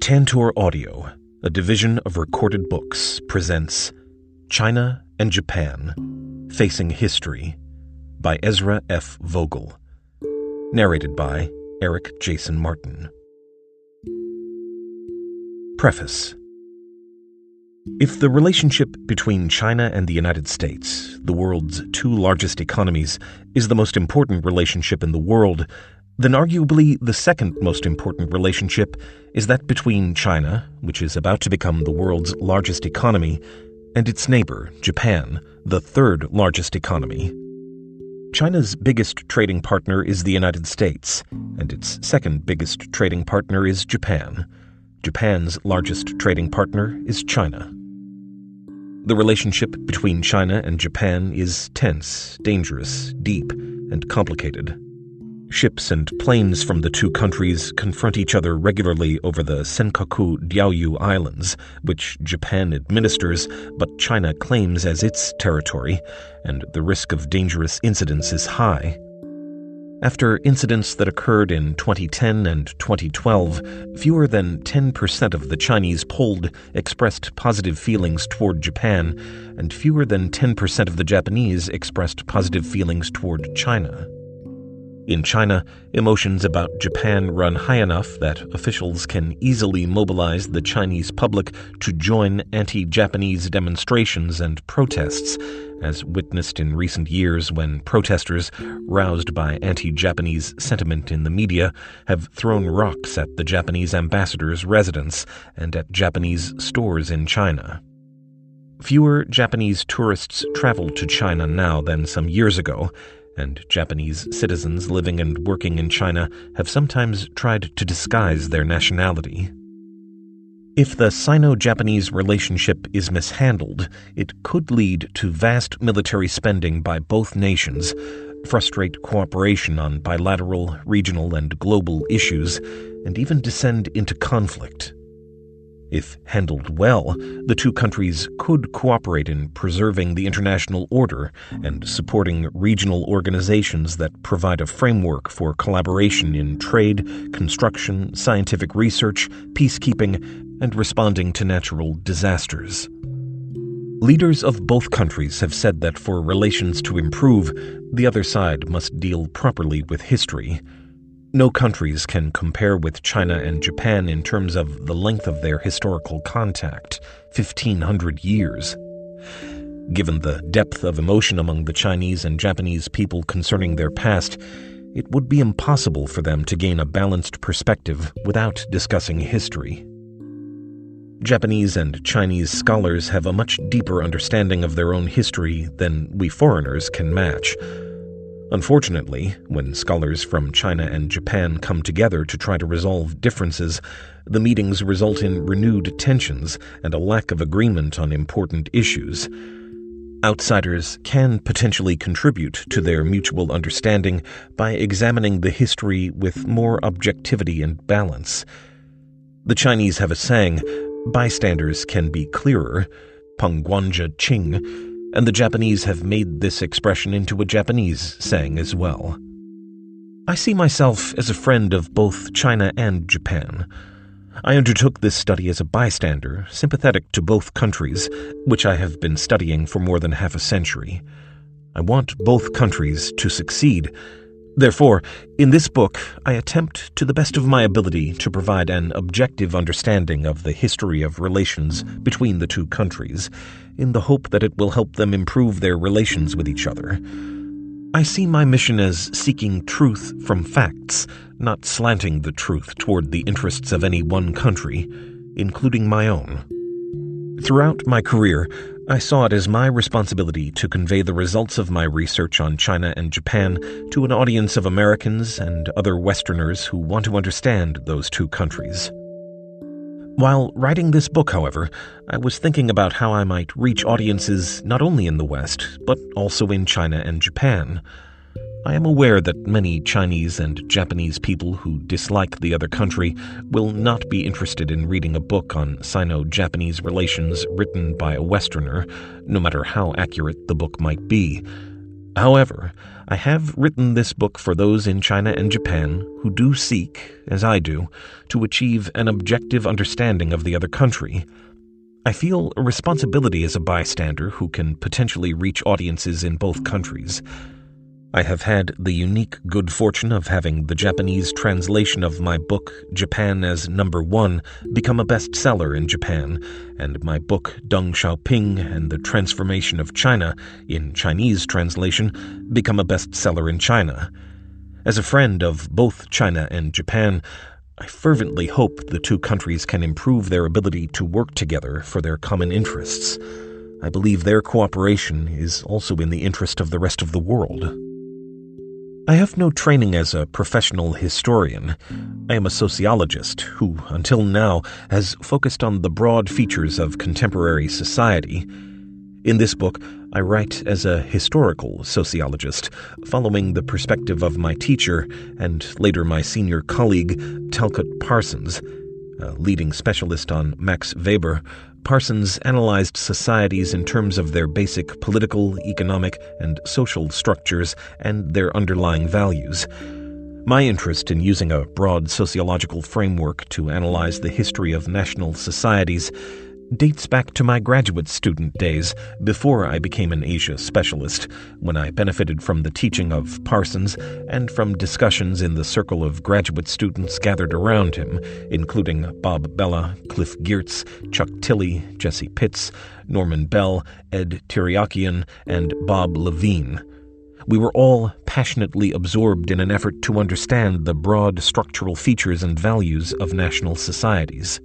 Tantor Audio, a division of recorded books, presents China and Japan Facing History by Ezra F. Vogel. Narrated by Eric Jason Martin. Preface If the relationship between China and the United States, the world's two largest economies, is the most important relationship in the world, then arguably the second most important relationship is that between China, which is about to become the world's largest economy, and its neighbor, Japan, the third largest economy. China's biggest trading partner is the United States, and its second biggest trading partner is Japan. Japan's largest trading partner is China. The relationship between China and Japan is tense, dangerous, deep, and complicated. Ships and planes from the two countries confront each other regularly over the Senkaku Diaoyu Islands, which Japan administers but China claims as its territory, and the risk of dangerous incidents is high. After incidents that occurred in 2010 and 2012, fewer than 10% of the Chinese polled expressed positive feelings toward Japan, and fewer than 10% of the Japanese expressed positive feelings toward China. In China, emotions about Japan run high enough that officials can easily mobilize the Chinese public to join anti Japanese demonstrations and protests, as witnessed in recent years when protesters, roused by anti Japanese sentiment in the media, have thrown rocks at the Japanese ambassador's residence and at Japanese stores in China. Fewer Japanese tourists travel to China now than some years ago and Japanese citizens living and working in China have sometimes tried to disguise their nationality. If the Sino Japanese relationship is mishandled, it could lead to vast military spending by both nations, frustrate cooperation on bilateral, regional, and global issues, and even descend into conflict. If handled well, the two countries could cooperate in preserving the international order and supporting regional organizations that provide a framework for collaboration in trade, construction, scientific research, peacekeeping, and responding to natural disasters. Leaders of both countries have said that for relations to improve, the other side must deal properly with history no countries can compare with China and Japan in terms of the length of their historical contact 1,500 years. Given the depth of emotion among the Chinese and Japanese people concerning their past, it would be impossible for them to gain a balanced perspective without discussing history. Japanese and Chinese scholars have a much deeper understanding of their own history than we foreigners can match. Unfortunately, when scholars from China and Japan come together to try to resolve differences, the meetings result in renewed tensions and a lack of agreement on important issues. Outsiders can potentially contribute to their mutual understanding by examining the history with more objectivity and balance. The Chinese have a saying bystanders can be clearer, Pengguanzhi Qing, and the Japanese have made this expression into a Japanese saying as well. I see myself as a friend of both China and Japan. I undertook this study as a bystander, sympathetic to both countries, which I have been studying for more than half a century. I want both countries to succeed. Therefore, in this book, I attempt to the best of my ability to provide an objective understanding of the history of relations between the two countries in the hope that it will help them improve their relations with each other. I see my mission as seeking truth from facts, not slanting the truth toward the interests of any one country, including my own. Throughout my career, I saw it as my responsibility to convey the results of my research on China and Japan to an audience of Americans and other Westerners who want to understand those two countries. While writing this book, however, I was thinking about how I might reach audiences not only in the West, but also in China and Japan. I am aware that many Chinese and Japanese people who dislike the other country will not be interested in reading a book on Sino Japanese relations written by a Westerner, no matter how accurate the book might be. However, I have written this book for those in China and Japan who do seek, as I do, to achieve an objective understanding of the other country. I feel a responsibility as a bystander who can potentially reach audiences in both countries. I have had the unique good fortune of having the Japanese translation of my book, Japan as Number One, become a bestseller in Japan, and my book, Deng Xiaoping and the Transformation of China, in Chinese translation, become a bestseller in China. As a friend of both China and Japan, I fervently hope the two countries can improve their ability to work together for their common interests. I believe their cooperation is also in the interest of the rest of the world. I have no training as a professional historian. I am a sociologist who, until now, has focused on the broad features of contemporary society. In this book, I write as a historical sociologist, following the perspective of my teacher and later my senior colleague, Talcott Parsons, a leading specialist on Max Weber, Parsons analyzed societies in terms of their basic political, economic, and social structures and their underlying values. My interest in using a broad sociological framework to analyze the history of national societies dates back to my graduate student days before I became an Asia specialist, when I benefited from the teaching of Parsons and from discussions in the circle of graduate students gathered around him, including Bob Bellah, Cliff Geertz, Chuck Tilly, Jesse Pitts, Norman Bell, Ed Tiryakian, and Bob Levine. We were all passionately absorbed in an effort to understand the broad structural features and values of national societies.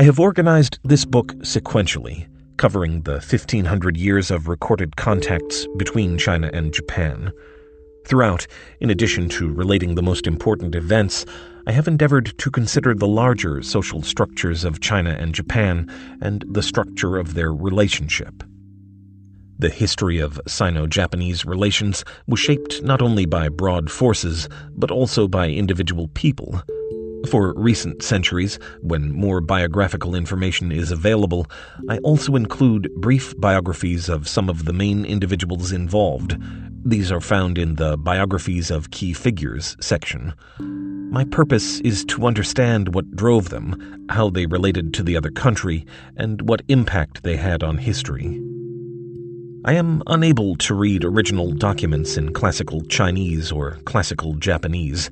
I have organized this book sequentially, covering the 1500 years of recorded contacts between China and Japan. Throughout, in addition to relating the most important events, I have endeavored to consider the larger social structures of China and Japan and the structure of their relationship. The history of Sino Japanese relations was shaped not only by broad forces, but also by individual people for recent centuries, when more biographical information is available, I also include brief biographies of some of the main individuals involved. These are found in the Biographies of Key Figures section. My purpose is to understand what drove them, how they related to the other country, and what impact they had on history. I am unable to read original documents in classical Chinese or classical Japanese.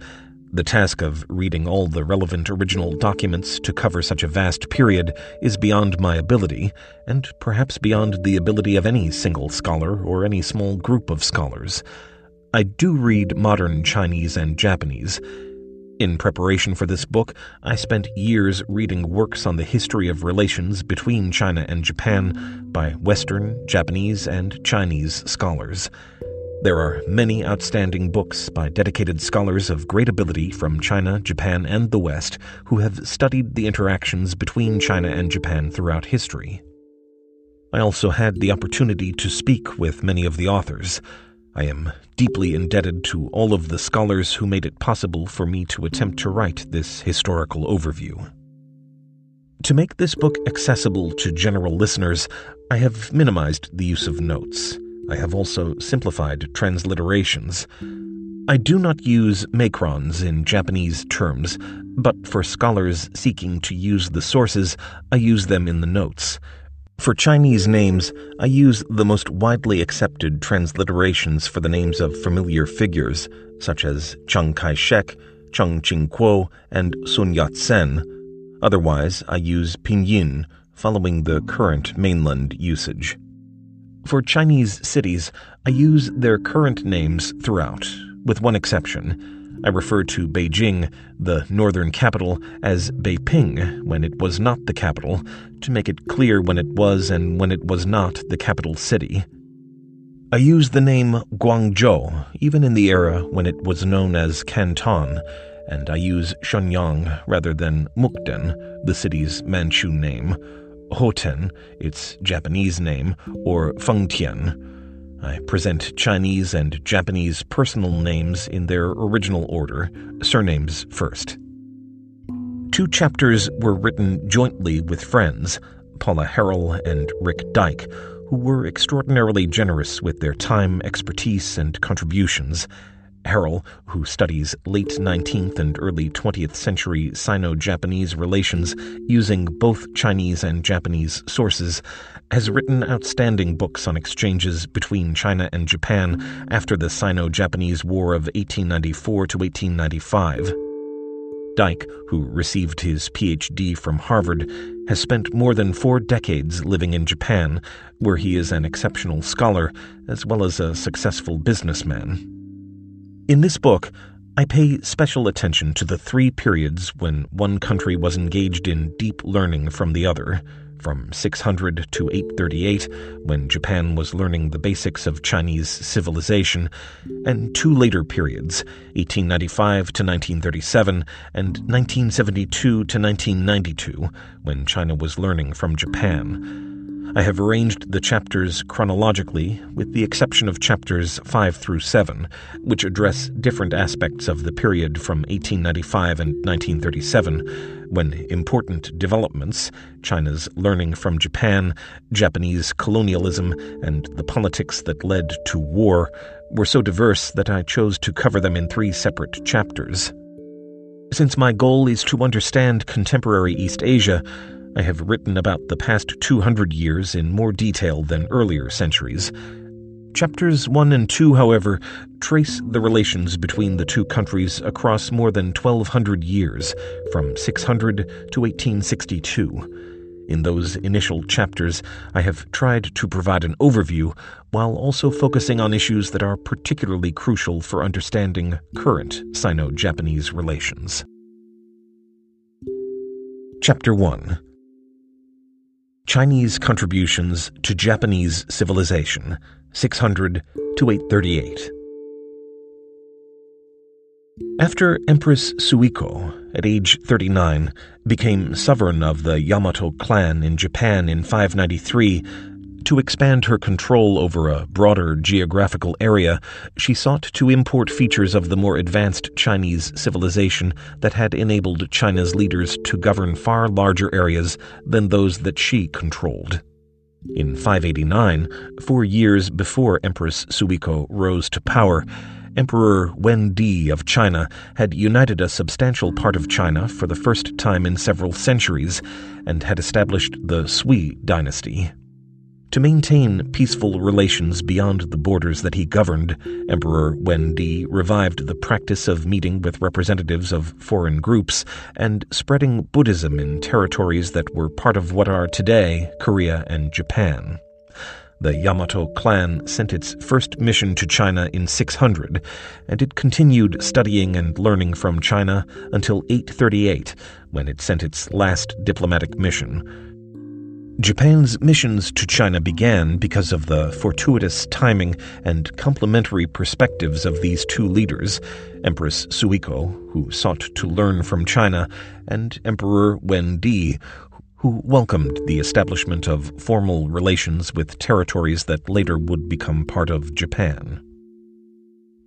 The task of reading all the relevant original documents to cover such a vast period is beyond my ability, and perhaps beyond the ability of any single scholar or any small group of scholars. I do read modern Chinese and Japanese. In preparation for this book, I spent years reading works on the history of relations between China and Japan by Western, Japanese, and Chinese scholars. There are many outstanding books by dedicated scholars of great ability from China, Japan, and the West who have studied the interactions between China and Japan throughout history. I also had the opportunity to speak with many of the authors. I am deeply indebted to all of the scholars who made it possible for me to attempt to write this historical overview. To make this book accessible to general listeners, I have minimized the use of notes. I have also simplified transliterations. I do not use macrons in Japanese terms, but for scholars seeking to use the sources, I use them in the notes. For Chinese names, I use the most widely accepted transliterations for the names of familiar figures, such as Chiang Kai shek, Chiang Ching-kuo, and Sun Yat sen. Otherwise, I use pinyin, following the current mainland usage. For Chinese cities, I use their current names throughout, with one exception. I refer to Beijing, the northern capital, as Beiping when it was not the capital, to make it clear when it was and when it was not the capital city. I use the name Guangzhou even in the era when it was known as Canton, and I use Shenyang rather than Mukden, the city's Manchu name, Hoten, its Japanese name, or Fengtian. I present Chinese and Japanese personal names in their original order, surnames first. Two chapters were written jointly with friends, Paula Harrell and Rick Dyck, who were extraordinarily generous with their time, expertise, and contributions. Harrell, who studies late 19th and early 20th century Sino Japanese relations using both Chinese and Japanese sources, has written outstanding books on exchanges between China and Japan after the Sino Japanese War of 1894 to 1895. Dyck, who received his PhD from Harvard, has spent more than four decades living in Japan, where he is an exceptional scholar as well as a successful businessman. In this book, I pay special attention to the three periods when one country was engaged in deep learning from the other from 600 to 838, when Japan was learning the basics of Chinese civilization, and two later periods, 1895 to 1937 and 1972 to 1992, when China was learning from Japan. I have arranged the chapters chronologically, with the exception of chapters 5 through 7, which address different aspects of the period from 1895 and 1937, when important developments China's learning from Japan, Japanese colonialism, and the politics that led to war were so diverse that I chose to cover them in three separate chapters. Since my goal is to understand contemporary East Asia, I have written about the past 200 years in more detail than earlier centuries. Chapters 1 and 2, however, trace the relations between the two countries across more than 1,200 years, from 600 to 1862. In those initial chapters, I have tried to provide an overview while also focusing on issues that are particularly crucial for understanding current Sino Japanese relations. Chapter 1 Chinese contributions to Japanese civilization, 600 to 838. After Empress Suiko, at age 39, became sovereign of the Yamato clan in Japan in 593, to expand her control over a broader geographical area, she sought to import features of the more advanced Chinese civilization that had enabled China's leaders to govern far larger areas than those that she controlled. In 589, four years before Empress Suiko rose to power, Emperor Wen Di of China had united a substantial part of China for the first time in several centuries and had established the Sui dynasty. To maintain peaceful relations beyond the borders that he governed, Emperor Wen Di revived the practice of meeting with representatives of foreign groups and spreading Buddhism in territories that were part of what are today Korea and Japan. The Yamato clan sent its first mission to China in 600, and it continued studying and learning from China until 838, when it sent its last diplomatic mission. Japan's missions to China began because of the fortuitous timing and complementary perspectives of these two leaders, Empress Suiko, who sought to learn from China, and Emperor Wen Di, who welcomed the establishment of formal relations with territories that later would become part of Japan.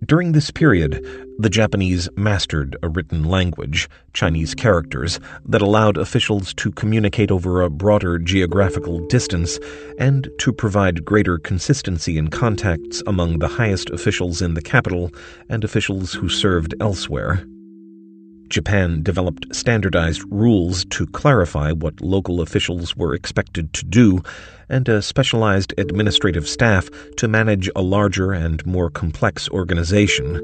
During this period, the Japanese mastered a written language, Chinese characters, that allowed officials to communicate over a broader geographical distance and to provide greater consistency in contacts among the highest officials in the capital and officials who served elsewhere. Japan developed standardized rules to clarify what local officials were expected to do, and a specialized administrative staff to manage a larger and more complex organization.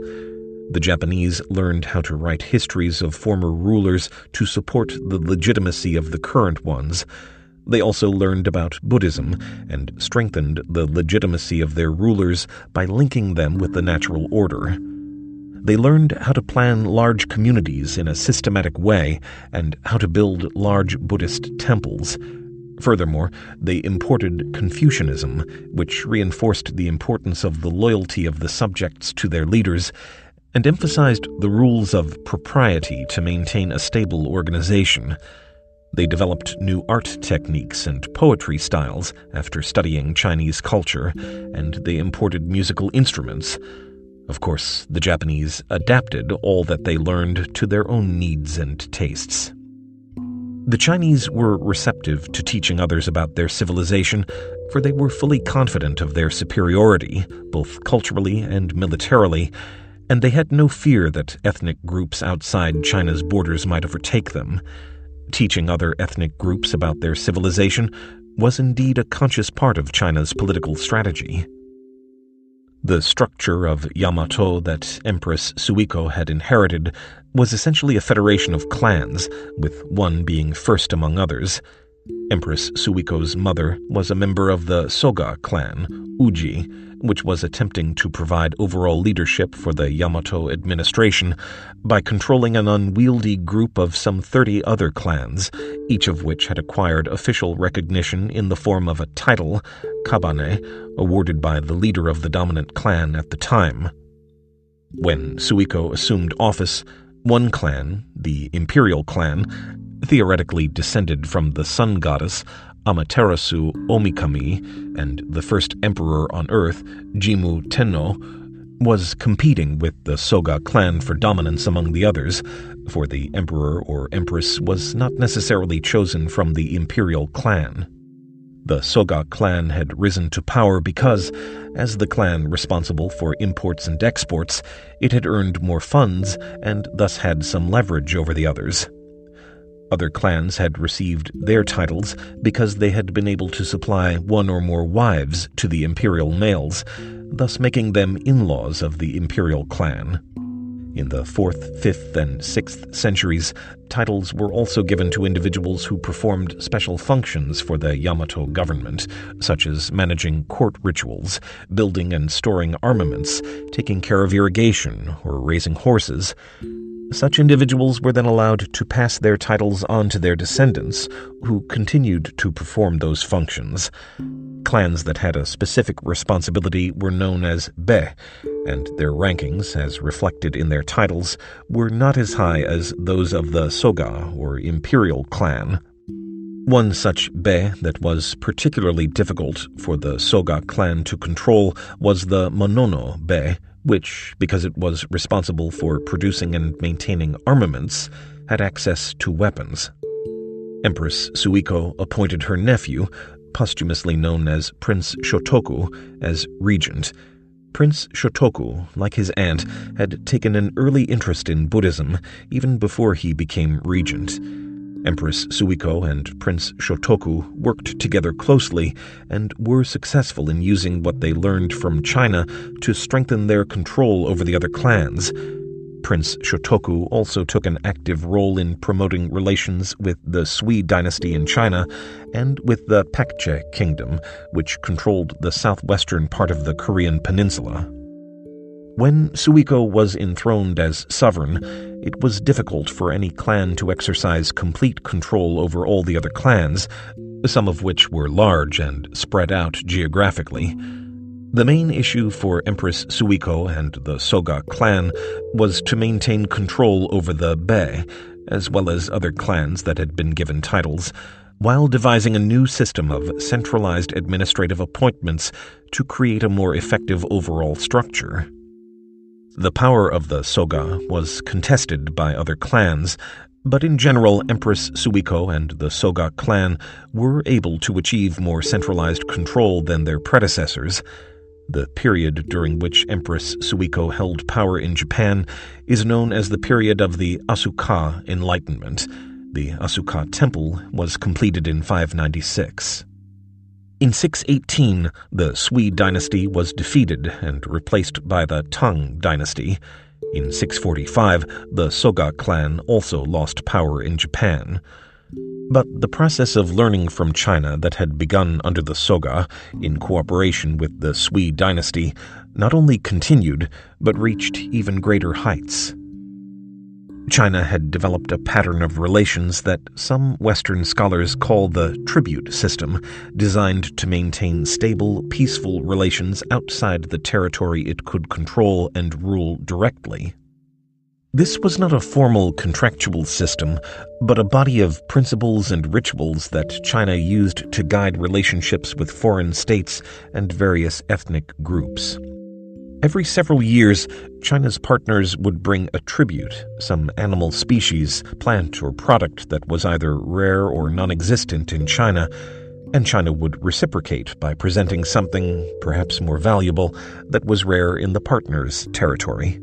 The Japanese learned how to write histories of former rulers to support the legitimacy of the current ones. They also learned about Buddhism and strengthened the legitimacy of their rulers by linking them with the natural order. They learned how to plan large communities in a systematic way and how to build large Buddhist temples. Furthermore, they imported Confucianism, which reinforced the importance of the loyalty of the subjects to their leaders and emphasized the rules of propriety to maintain a stable organization. They developed new art techniques and poetry styles after studying Chinese culture, and they imported musical instruments. Of course, the Japanese adapted all that they learned to their own needs and tastes. The Chinese were receptive to teaching others about their civilization, for they were fully confident of their superiority, both culturally and militarily, and they had no fear that ethnic groups outside China's borders might overtake them. Teaching other ethnic groups about their civilization was indeed a conscious part of China's political strategy. The structure of Yamato that Empress Suiko had inherited was essentially a federation of clans, with one being first among others. Empress Suiko's mother was a member of the Soga clan, Uji, which was attempting to provide overall leadership for the Yamato administration by controlling an unwieldy group of some 30 other clans, each of which had acquired official recognition in the form of a title, Kabane, awarded by the leader of the dominant clan at the time. When Suiko assumed office, one clan, the Imperial clan, theoretically descended from the sun goddess, Amaterasu Omikami and the first emperor on Earth, Jimmu Tenno, was competing with the Soga clan for dominance among the others, for the emperor or empress was not necessarily chosen from the imperial clan. The Soga clan had risen to power because, as the clan responsible for imports and exports, it had earned more funds and thus had some leverage over the others. Other clans had received their titles because they had been able to supply one or more wives to the imperial males, thus making them in-laws of the imperial clan. In the 4th, 5th, and 6th centuries, titles were also given to individuals who performed special functions for the Yamato government, such as managing court rituals, building and storing armaments, taking care of irrigation, or raising horses. Such individuals were then allowed to pass their titles on to their descendants, who continued to perform those functions. Clans that had a specific responsibility were known as be, and their rankings, as reflected in their titles, were not as high as those of the Soga or imperial clan. One such be that was particularly difficult for the Soga clan to control was the Monono be, which, because it was responsible for producing and maintaining armaments, had access to weapons. Empress Suiko appointed her nephew, posthumously known as Prince Shotoku, as regent. Prince Shotoku, like his aunt, had taken an early interest in Buddhism even before he became regent. Empress Suiko and Prince Shotoku worked together closely and were successful in using what they learned from China to strengthen their control over the other clans. Prince Shotoku also took an active role in promoting relations with the Sui dynasty in China and with the Paekche kingdom, which controlled the southwestern part of the Korean peninsula. When Suiko was enthroned as sovereign, it was difficult for any clan to exercise complete control over all the other clans, some of which were large and spread out geographically. The main issue for Empress Suiko and the Soga clan was to maintain control over the Be, as well as other clans that had been given titles, while devising a new system of centralized administrative appointments to create a more effective overall structure. The power of the Soga was contested by other clans, but in general, Empress Suiko and the Soga clan were able to achieve more centralized control than their predecessors. The period during which Empress Suiko held power in Japan is known as the period of the Asuka Enlightenment. The Asuka Temple was completed in 596. In 618, the Sui dynasty was defeated and replaced by the Tang dynasty. In 645, the Soga clan also lost power in Japan. But the process of learning from China that had begun under the Soga, in cooperation with the Sui dynasty, not only continued, but reached even greater heights. China had developed a pattern of relations that some Western scholars call the tribute system, designed to maintain stable, peaceful relations outside the territory it could control and rule directly. This was not a formal contractual system, but a body of principles and rituals that China used to guide relationships with foreign states and various ethnic groups. Every several years, China's partners would bring a tribute, some animal species, plant, or product that was either rare or non existent in China. and China would reciprocate by presenting something, perhaps more valuable, that was rare in the partner's territory.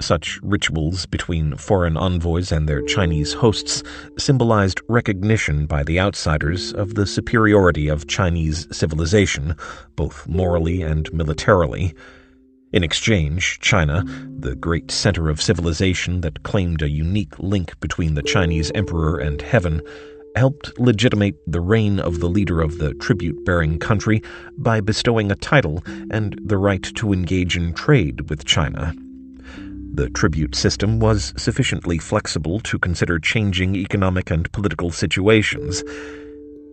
Such rituals between foreign envoys and their Chinese hosts symbolized recognition by the outsiders of the superiority of Chinese civilization, both morally and militarily. In exchange, China, the great center of civilization that claimed a unique link between the Chinese emperor and heaven, helped legitimate the reign of the leader of the tribute bearing country by bestowing a title and the right to engage in trade with China. The tribute system was sufficiently flexible to consider changing economic and political situations.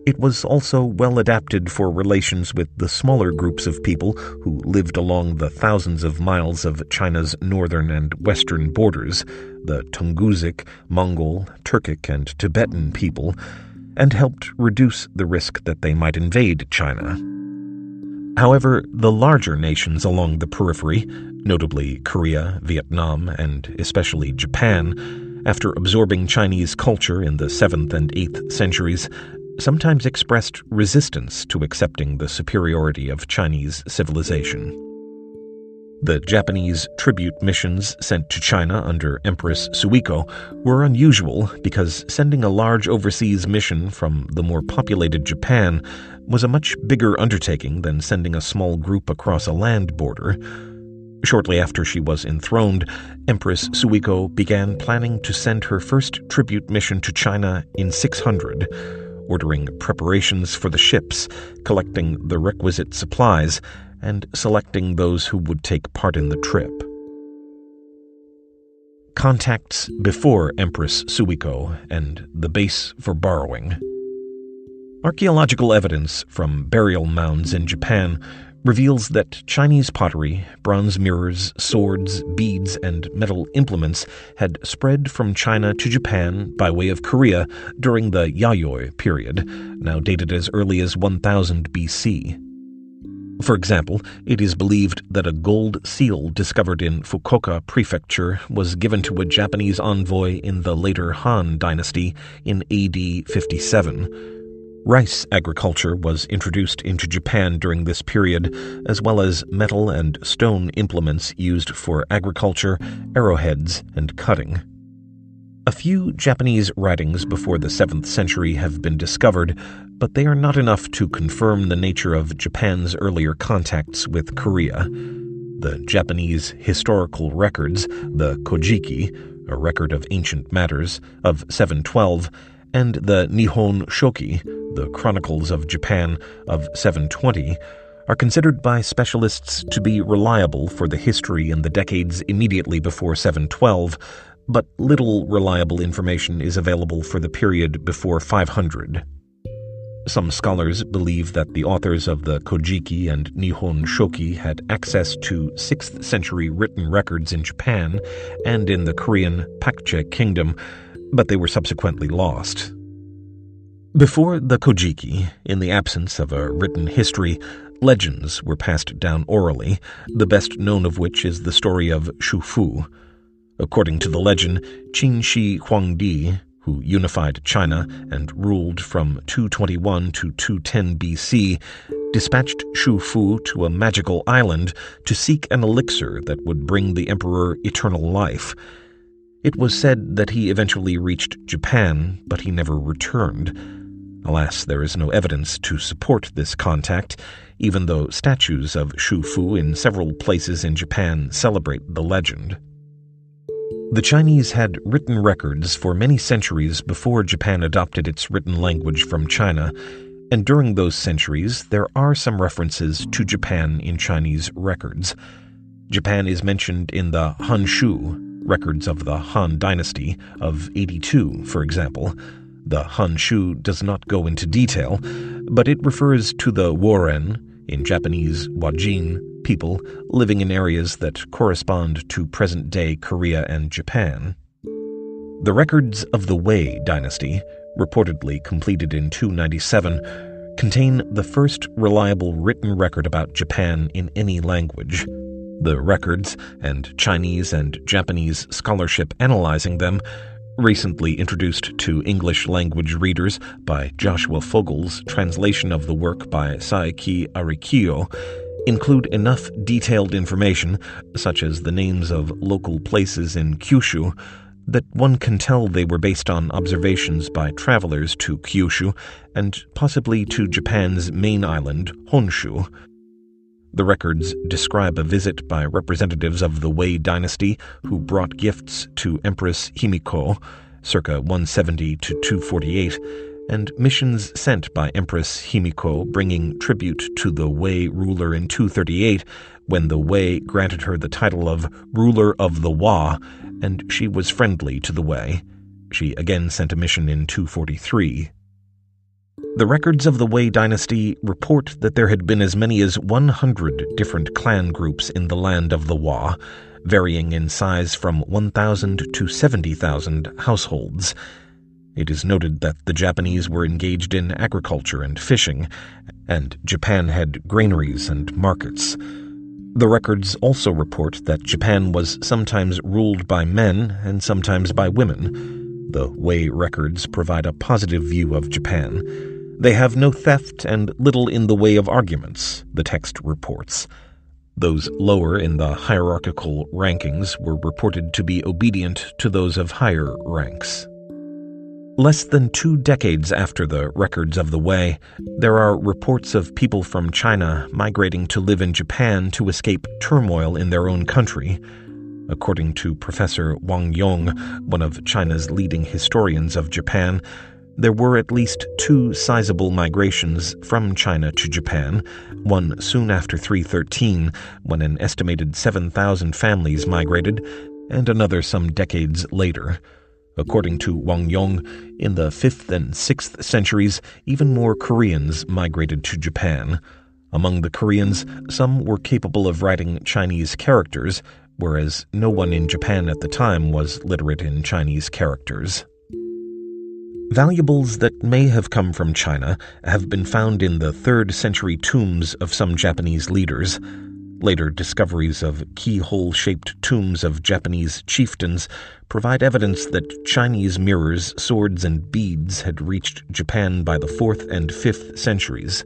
It was also well adapted for relations with the smaller groups of people who lived along the thousands of miles of China's northern and western borders, the Tungusic, Mongol, Turkic, and Tibetan people, and helped reduce the risk that they might invade China. However, the larger nations along the periphery, notably Korea, Vietnam, and especially Japan, after absorbing Chinese culture in the 7th and 8th centuries, sometimes expressed resistance to accepting the superiority of Chinese civilization. The Japanese tribute missions sent to China under Empress Suiko were unusual because sending a large overseas mission from the more populated Japan was a much bigger undertaking than sending a small group across a land border. Shortly after she was enthroned, Empress Suiko began planning to send her first tribute mission to China in 600 ordering preparations for the ships, collecting the requisite supplies, and selecting those who would take part in the trip. Contacts before Empress Suiko and the base for borrowing. Archaeological evidence from burial mounds in Japan reveals that Chinese pottery, bronze mirrors, swords, beads, and metal implements had spread from China to Japan by way of Korea during the Yayoi period, now dated as early as 1000 BC. For example, it is believed that a gold seal discovered in Fukuoka Prefecture was given to a Japanese envoy in the later Han dynasty in AD 57 Rice agriculture was introduced into Japan during this period, as well as metal and stone implements used for agriculture, arrowheads, and cutting. A few Japanese writings before the 7th century have been discovered, but they are not enough to confirm the nature of Japan's earlier contacts with Korea. The Japanese historical records, the Kojiki, a record of ancient matters, of 712, and the Nihon Shoki, the Chronicles of Japan of 720, are considered by specialists to be reliable for the history in the decades immediately before 712, but little reliable information is available for the period before 500. Some scholars believe that the authors of the Kojiki and Nihon Shoki had access to 6th century written records in Japan and in the Korean Paekche Kingdom, but they were subsequently lost. Before the Kojiki, in the absence of a written history, legends were passed down orally, the best known of which is the story of Xu Fu. According to the legend, Qin Shi Huangdi, who unified China and ruled from 221 to 210 BC, dispatched Xu Fu to a magical island to seek an elixir that would bring the emperor eternal life. It was said that he eventually reached Japan, but he never returned. Alas, there is no evidence to support this contact, even though statues of Xu Fu in several places in Japan celebrate the legend. The Chinese had written records for many centuries before Japan adopted its written language from China, and during those centuries there are some references to Japan in Chinese records. Japan is mentioned in the Hanshu, records of the Han Dynasty, of 82, for example. The Hanshu does not go into detail, but it refers to the Woren, in Japanese Wajin, people living in areas that correspond to present day Korea and Japan. The records of the Wei dynasty, reportedly completed in 297, contain the first reliable written record about Japan in any language. The records, and Chinese and Japanese scholarship analyzing them, recently introduced to English language readers by Joshua Fogel's translation of the work by Saeki Arikiyo, include enough detailed information, such as the names of local places in Kyushu, that one can tell they were based on observations by travelers to Kyushu and possibly to Japan's main island, Honshu. The records describe a visit by representatives of the Wei dynasty who brought gifts to Empress Himiko, circa 170 to 248, and missions sent by Empress Himiko bringing tribute to the Wei ruler in 238 when the Wei granted her the title of Ruler of the Wa, and she was friendly to the Wei. She again sent a mission in 243. The records of the Wei dynasty report that there had been as many as 100 different clan groups in the land of the Wa, varying in size from 1,000 to 70,000 households. It is noted that the Japanese were engaged in agriculture and fishing, and Japan had granaries and markets. The records also report that Japan was sometimes ruled by men and sometimes by women. The Wei records provide a positive view of Japan. They have no theft and little in the way of arguments, the text reports. Those lower in the hierarchical rankings were reported to be obedient to those of higher ranks. Less than two decades after the records of the Wei, there are reports of people from China migrating to live in Japan to escape turmoil in their own country. According to Professor Wang Yong, one of China's leading historians of Japan, there were at least two sizable migrations from China to Japan, one soon after 313, when an estimated 7,000 families migrated, and another some decades later. According to Wang Yong, in the 5th and 6th centuries, even more Koreans migrated to Japan. Among the Koreans, some were capable of writing Chinese characters, whereas no one in Japan at the time was literate in Chinese characters. Valuables that may have come from China have been found in the 3rd century tombs of some Japanese leaders. Later discoveries of keyhole shaped tombs of Japanese chieftains provide evidence that Chinese mirrors, swords, and beads had reached Japan by the 4th and 5th centuries.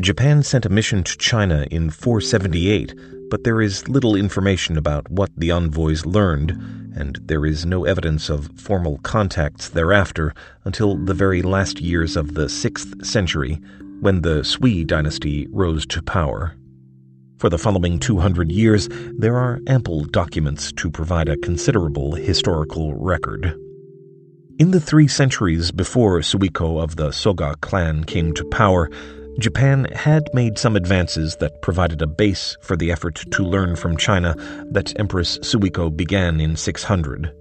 Japan sent a mission to China in 478, but there is little information about what the envoys learned, and there is no evidence of formal contacts thereafter until the very last years of the 6th century, when the Sui dynasty rose to power. For the following 200 years, there are ample documents to provide a considerable historical record. In the three centuries before Suiko of the Soga clan came to power, Japan had made some advances that provided a base for the effort to learn from China that Empress Suiko began in 600.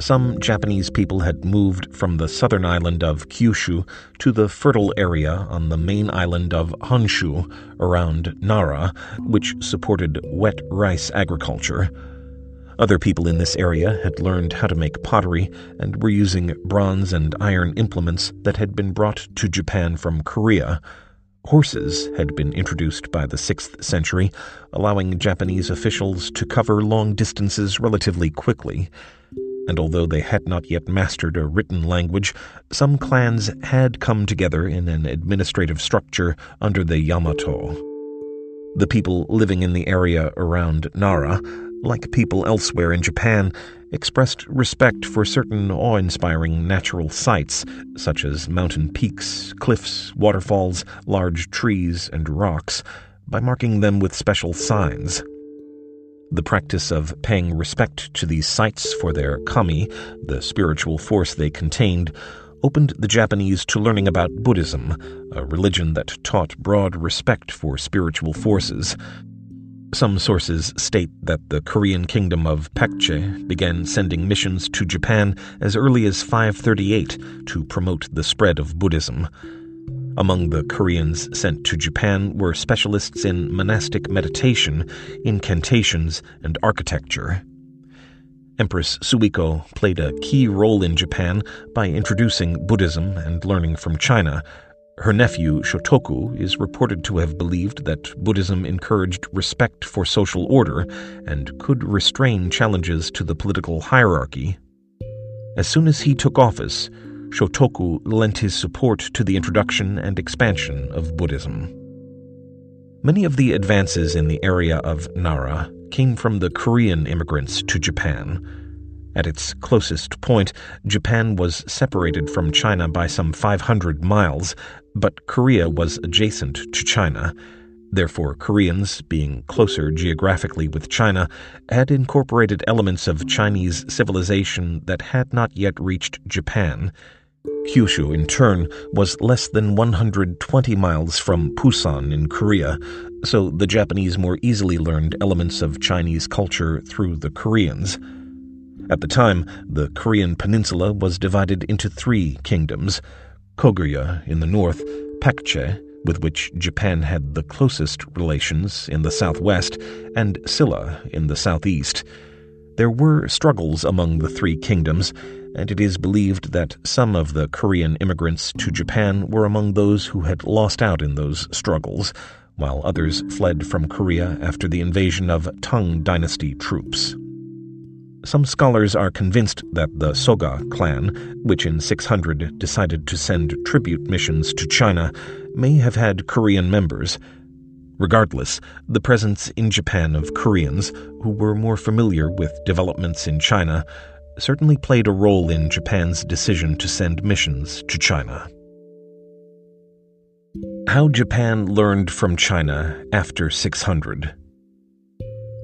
Some Japanese people had moved from the southern island of Kyushu to the fertile area on the main island of Honshu around Nara, which supported wet rice agriculture. Other people in this area had learned how to make pottery and were using bronze and iron implements that had been brought to Japan from Korea. Horses had been introduced by the 6th century, allowing Japanese officials to cover long distances relatively quickly and although they had not yet mastered a written language, some clans had come together in an administrative structure under the Yamato. The people living in the area around Nara, like people elsewhere in Japan, expressed respect for certain awe inspiring natural sights, such as mountain peaks, cliffs, waterfalls, large trees, and rocks, by marking them with special signs. The practice of paying respect to these sites for their kami, the spiritual force they contained, opened the Japanese to learning about Buddhism, a religion that taught broad respect for spiritual forces. Some sources state that the Korean kingdom of Paekche began sending missions to Japan as early as 538 to promote the spread of Buddhism. Among the Koreans sent to Japan were specialists in monastic meditation, incantations, and architecture. Empress Suiko played a key role in Japan by introducing Buddhism and learning from China. Her nephew, Shotoku, is reported to have believed that Buddhism encouraged respect for social order and could restrain challenges to the political hierarchy As soon as he took office, Shotoku lent his support to the introduction and expansion of Buddhism. Many of the advances in the area of Nara came from the Korean immigrants to Japan. At its closest point, Japan was separated from China by some 500 miles, but Korea was adjacent to China. Therefore, Koreans, being closer geographically with China, had incorporated elements of Chinese civilization that had not yet reached Japan. Kyushu, in turn, was less than 120 miles from Pusan in Korea, so the Japanese more easily learned elements of Chinese culture through the Koreans. At the time, the Korean peninsula was divided into three kingdoms Goguryeo in the north, Paekche, with which Japan had the closest relations in the southwest, and Silla in the southeast. There were struggles among the three kingdoms, and it is believed that some of the Korean immigrants to Japan were among those who had lost out in those struggles, while others fled from Korea after the invasion of Tang dynasty troops. Some scholars are convinced that the Soga clan, which in 600 decided to send tribute missions to China, may have had Korean members. Regardless, the presence in Japan of Koreans, who were more familiar with developments in China, certainly played a role in Japan's decision to send missions to China. How Japan learned from China after 600.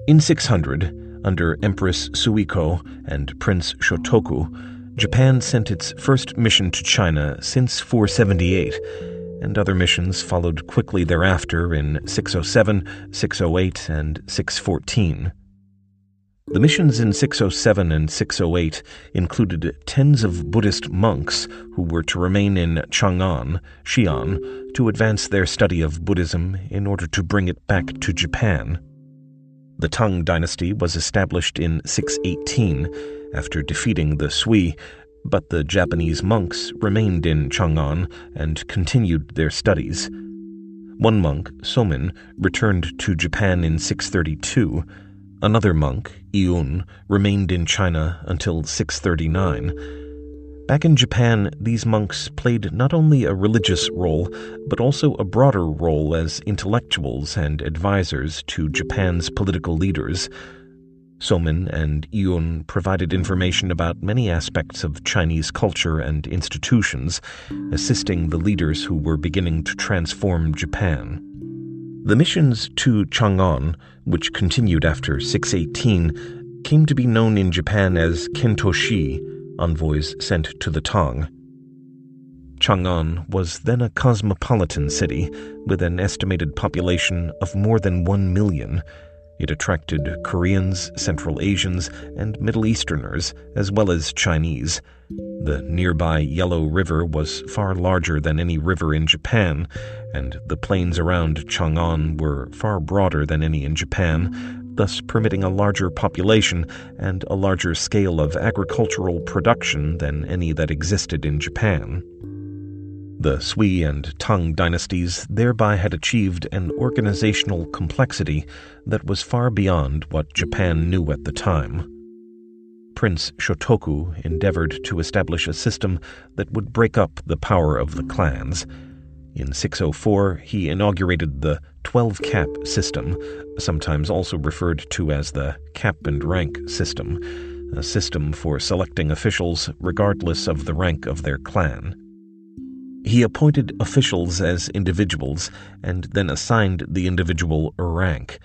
In 600, under Empress Suiko and Prince Shotoku, Japan sent its first mission to China since 478, and other missions followed quickly thereafter in 607, 608, and 614. The missions in 607 and 608 included tens of Buddhist monks who were to remain in Chang'an, Xi'an, to advance their study of Buddhism in order to bring it back to Japan. The Tang dynasty was established in 618 after defeating the Sui, but the Japanese monks remained in Chang'an and continued their studies. One monk, Somin, returned to Japan in 632 Another monk, Iun, remained in China until 639. Back in Japan, these monks played not only a religious role, but also a broader role as intellectuals and advisors to Japan's political leaders. Somin and Iun provided information about many aspects of Chinese culture and institutions, assisting the leaders who were beginning to transform Japan. The missions to Chang'an, which continued after 618, came to be known in Japan as Kentoshi, envoys sent to the Tang. Chang'an was then a cosmopolitan city with an estimated population of more than one million. It attracted Koreans, Central Asians, and Middle Easterners, as well as Chinese. The nearby Yellow River was far larger than any river in Japan, and the plains around Chang'an were far broader than any in Japan, thus permitting a larger population and a larger scale of agricultural production than any that existed in Japan. The Sui and Tang dynasties thereby had achieved an organizational complexity that was far beyond what Japan knew at the time. Prince Shotoku endeavored to establish a system that would break up the power of the clans. In 604, he inaugurated the 12 cap system, sometimes also referred to as the cap and rank system, a system for selecting officials regardless of the rank of their clan. He appointed officials as individuals and then assigned the individual a rank.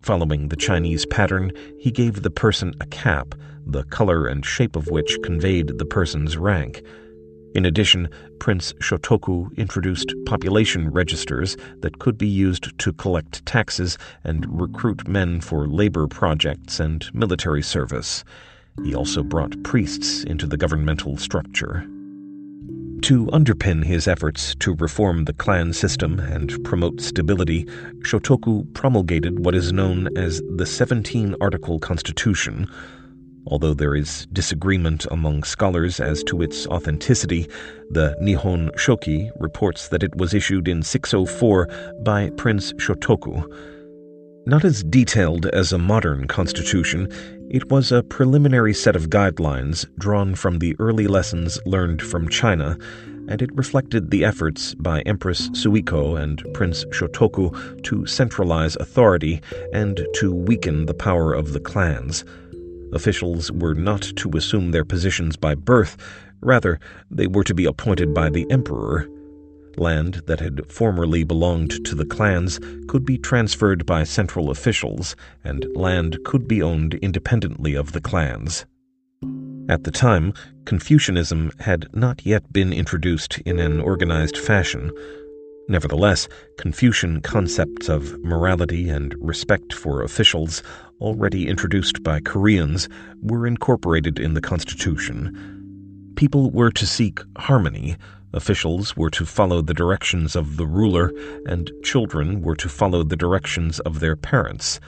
Following the Chinese pattern, he gave the person a cap the color and shape of which conveyed the person's rank. In addition, Prince Shotoku introduced population registers that could be used to collect taxes and recruit men for labor projects and military service. He also brought priests into the governmental structure. To underpin his efforts to reform the clan system and promote stability, Shotoku promulgated what is known as the 17 Article Constitution, Although there is disagreement among scholars as to its authenticity, the Nihon Shoki reports that it was issued in 604 by Prince Shotoku. Not as detailed as a modern constitution, it was a preliminary set of guidelines drawn from the early lessons learned from China, and it reflected the efforts by Empress Suiko and Prince Shotoku to centralize authority and to weaken the power of the clans. Officials were not to assume their positions by birth, rather, they were to be appointed by the emperor. Land that had formerly belonged to the clans could be transferred by central officials, and land could be owned independently of the clans. At the time, Confucianism had not yet been introduced in an organized fashion. Nevertheless, Confucian concepts of morality and respect for officials, already introduced by Koreans, were incorporated in the Constitution. People were to seek harmony, Officials were to follow the directions of the ruler, and children were to follow the directions of their parents.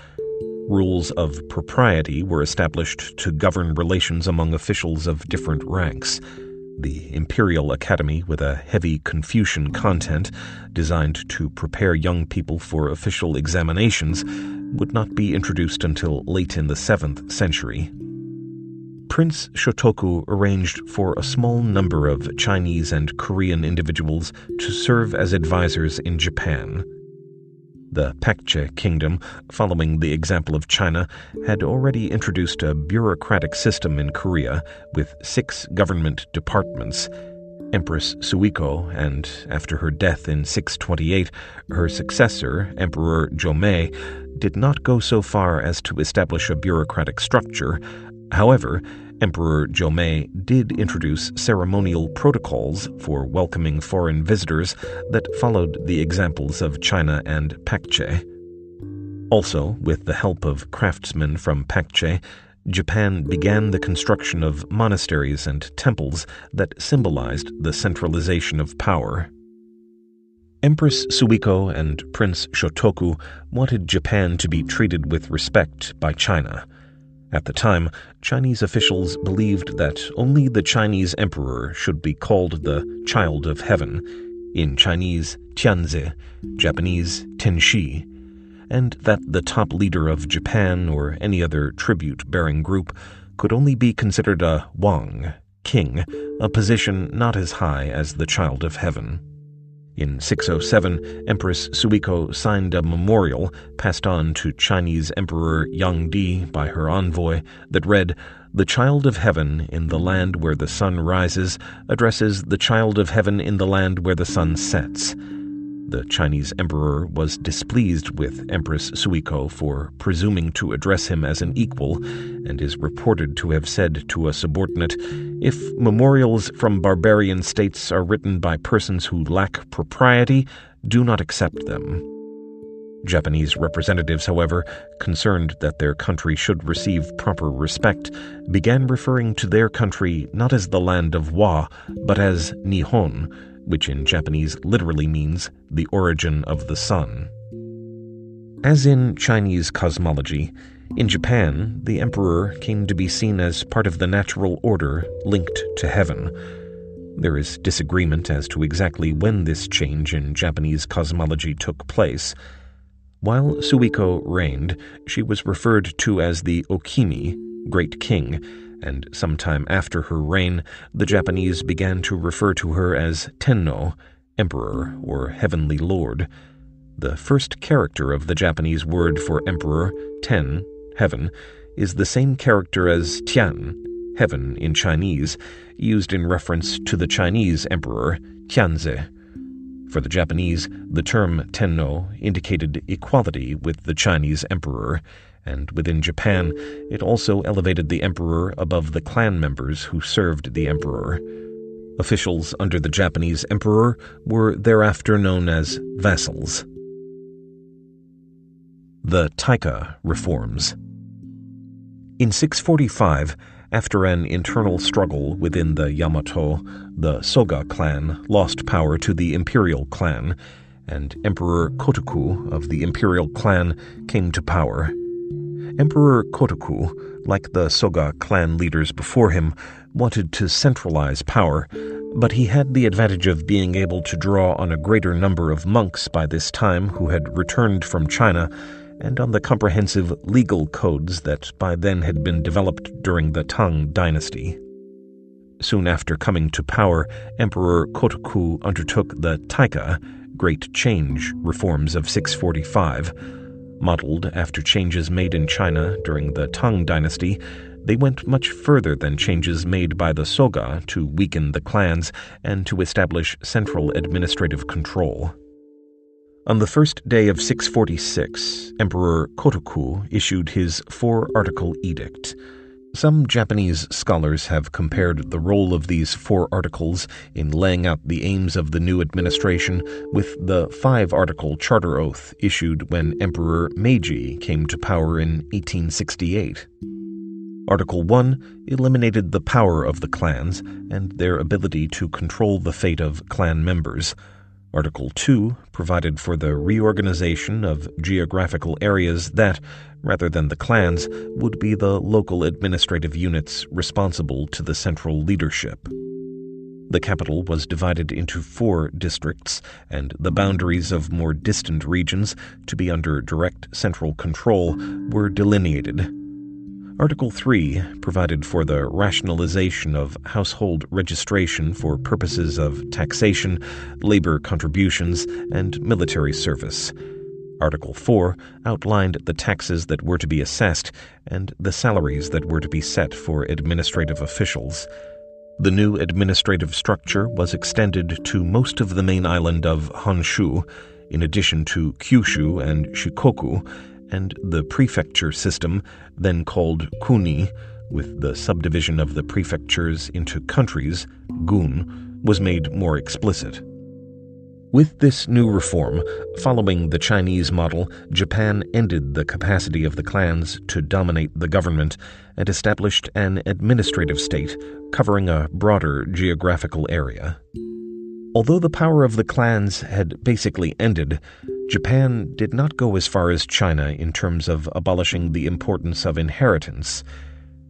Rules of propriety were established to govern relations among officials of different ranks. The Imperial Academy, with a heavy Confucian content designed to prepare young people for official examinations, would not be introduced until late in the 7th century. Prince Shotoku arranged for a small number of Chinese and Korean individuals to serve as advisors in Japan. The Paekche kingdom, following the example of China, had already introduced a bureaucratic system in Korea with six government departments. Empress Suiko, and after her death in 628, her successor, Emperor Jomei, did not go so far as to establish a bureaucratic structure, However, Emperor Jomei did introduce ceremonial protocols for welcoming foreign visitors that followed the examples of China and Paekche. Also, with the help of craftsmen from Paekche, Japan began the construction of monasteries and temples that symbolized the centralization of power. Empress Suiko and Prince Shotoku wanted Japan to be treated with respect by China. At the time, Chinese officials believed that only the Chinese emperor should be called the Child of Heaven, in Chinese Tianzi, Japanese Tenshi, and that the top leader of Japan or any other tribute bearing group could only be considered a Wang, king, a position not as high as the Child of Heaven. In 607, Empress Suiko signed a memorial passed on to Chinese Emperor Yang Di by her envoy that read, The Child of Heaven in the land where the sun rises addresses the Child of Heaven in the land where the sun sets. The Chinese emperor was displeased with Empress Suiko for presuming to address him as an equal, and is reported to have said to a subordinate, If memorials from barbarian states are written by persons who lack propriety, do not accept them. Japanese representatives, however, concerned that their country should receive proper respect, began referring to their country not as the land of Wa, but as Nihon, which in Japanese literally means the origin of the sun. As in Chinese cosmology, in Japan, the emperor came to be seen as part of the natural order linked to heaven. There is disagreement as to exactly when this change in Japanese cosmology took place. While Suiko reigned, she was referred to as the Okimi, Great King, and sometime after her reign, the Japanese began to refer to her as Tenno, Emperor or Heavenly Lord. The first character of the Japanese word for emperor, ten, heaven, is the same character as tian, heaven in Chinese, used in reference to the Chinese emperor, Tianzi. For the Japanese, the term tenno indicated equality with the Chinese emperor, and within Japan, it also elevated the emperor above the clan members who served the emperor. Officials under the Japanese emperor were thereafter known as vassals. The Taika Reforms In 645, after an internal struggle within the Yamato, the Soga clan lost power to the imperial clan, and Emperor Kotoku of the imperial clan came to power. Emperor Kotoku, like the Soga clan leaders before him, wanted to centralize power, but he had the advantage of being able to draw on a greater number of monks by this time who had returned from China, and on the comprehensive legal codes that by then had been developed during the Tang dynasty. Soon after coming to power, Emperor Kotoku undertook the Taika, Great Change, reforms of 645. Modeled after changes made in China during the Tang dynasty, they went much further than changes made by the Soga to weaken the clans and to establish central administrative control. On the first day of 646, Emperor Kotoku issued his four article edict. Some Japanese scholars have compared the role of these four articles in laying out the aims of the new administration with the five article charter oath issued when Emperor Meiji came to power in 1868. Article 1 eliminated the power of the clans and their ability to control the fate of clan members. Article 2 provided for the reorganization of geographical areas that, rather than the clans, would be the local administrative units responsible to the central leadership. The capital was divided into four districts, and the boundaries of more distant regions, to be under direct central control, were delineated Article 3 provided for the rationalization of household registration for purposes of taxation, labor contributions, and military service. Article 4 outlined the taxes that were to be assessed and the salaries that were to be set for administrative officials. The new administrative structure was extended to most of the main island of Honshu, in addition to Kyushu and Shikoku, and the prefecture system, then called kuni, with the subdivision of the prefectures into countries, gun, was made more explicit. With this new reform, following the Chinese model, Japan ended the capacity of the clans to dominate the government and established an administrative state covering a broader geographical area. Although the power of the clans had basically ended, Japan did not go as far as China in terms of abolishing the importance of inheritance.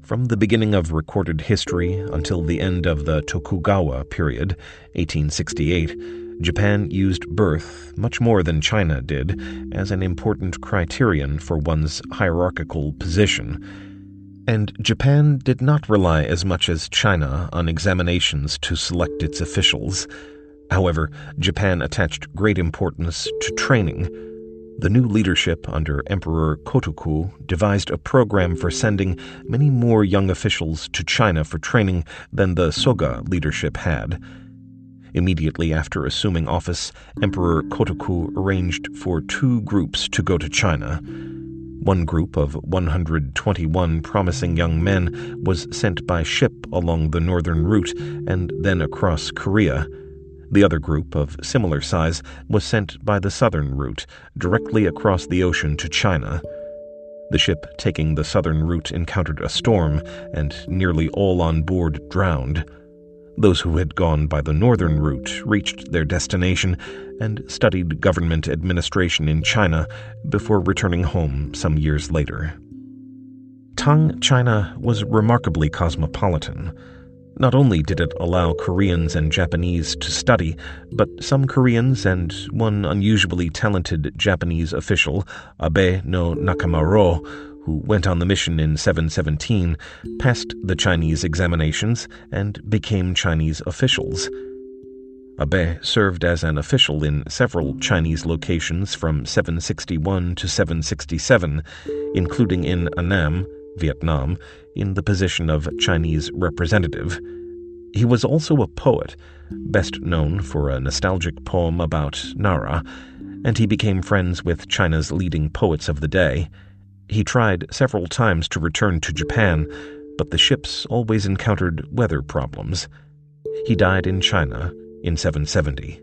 From the beginning of recorded history until the end of the Tokugawa period, 1868, Japan used birth, much more than China did, as an important criterion for one's hierarchical position. And Japan did not rely as much as China on examinations to select its officials. However, Japan attached great importance to training. The new leadership under Emperor Kotoku devised a program for sending many more young officials to China for training than the Soga leadership had. Immediately after assuming office, Emperor Kotoku arranged for two groups to go to China. One group of 121 promising young men was sent by ship along the northern route and then across Korea. The other group, of similar size, was sent by the southern route, directly across the ocean to China. The ship taking the southern route encountered a storm, and nearly all on board drowned. Those who had gone by the northern route reached their destination and studied government administration in China before returning home some years later. Tang China was remarkably cosmopolitan. Not only did it allow Koreans and Japanese to study, but some Koreans and one unusually talented Japanese official, Abe no Nakamaro, who went on the mission in 717, passed the Chinese examinations and became Chinese officials. Abe served as an official in several Chinese locations from 761 to 767, including in Annam, Vietnam, in the position of Chinese representative. He was also a poet, best known for a nostalgic poem about Nara, and he became friends with China's leading poets of the day. He tried several times to return to Japan, but the ships always encountered weather problems. He died in China in 770.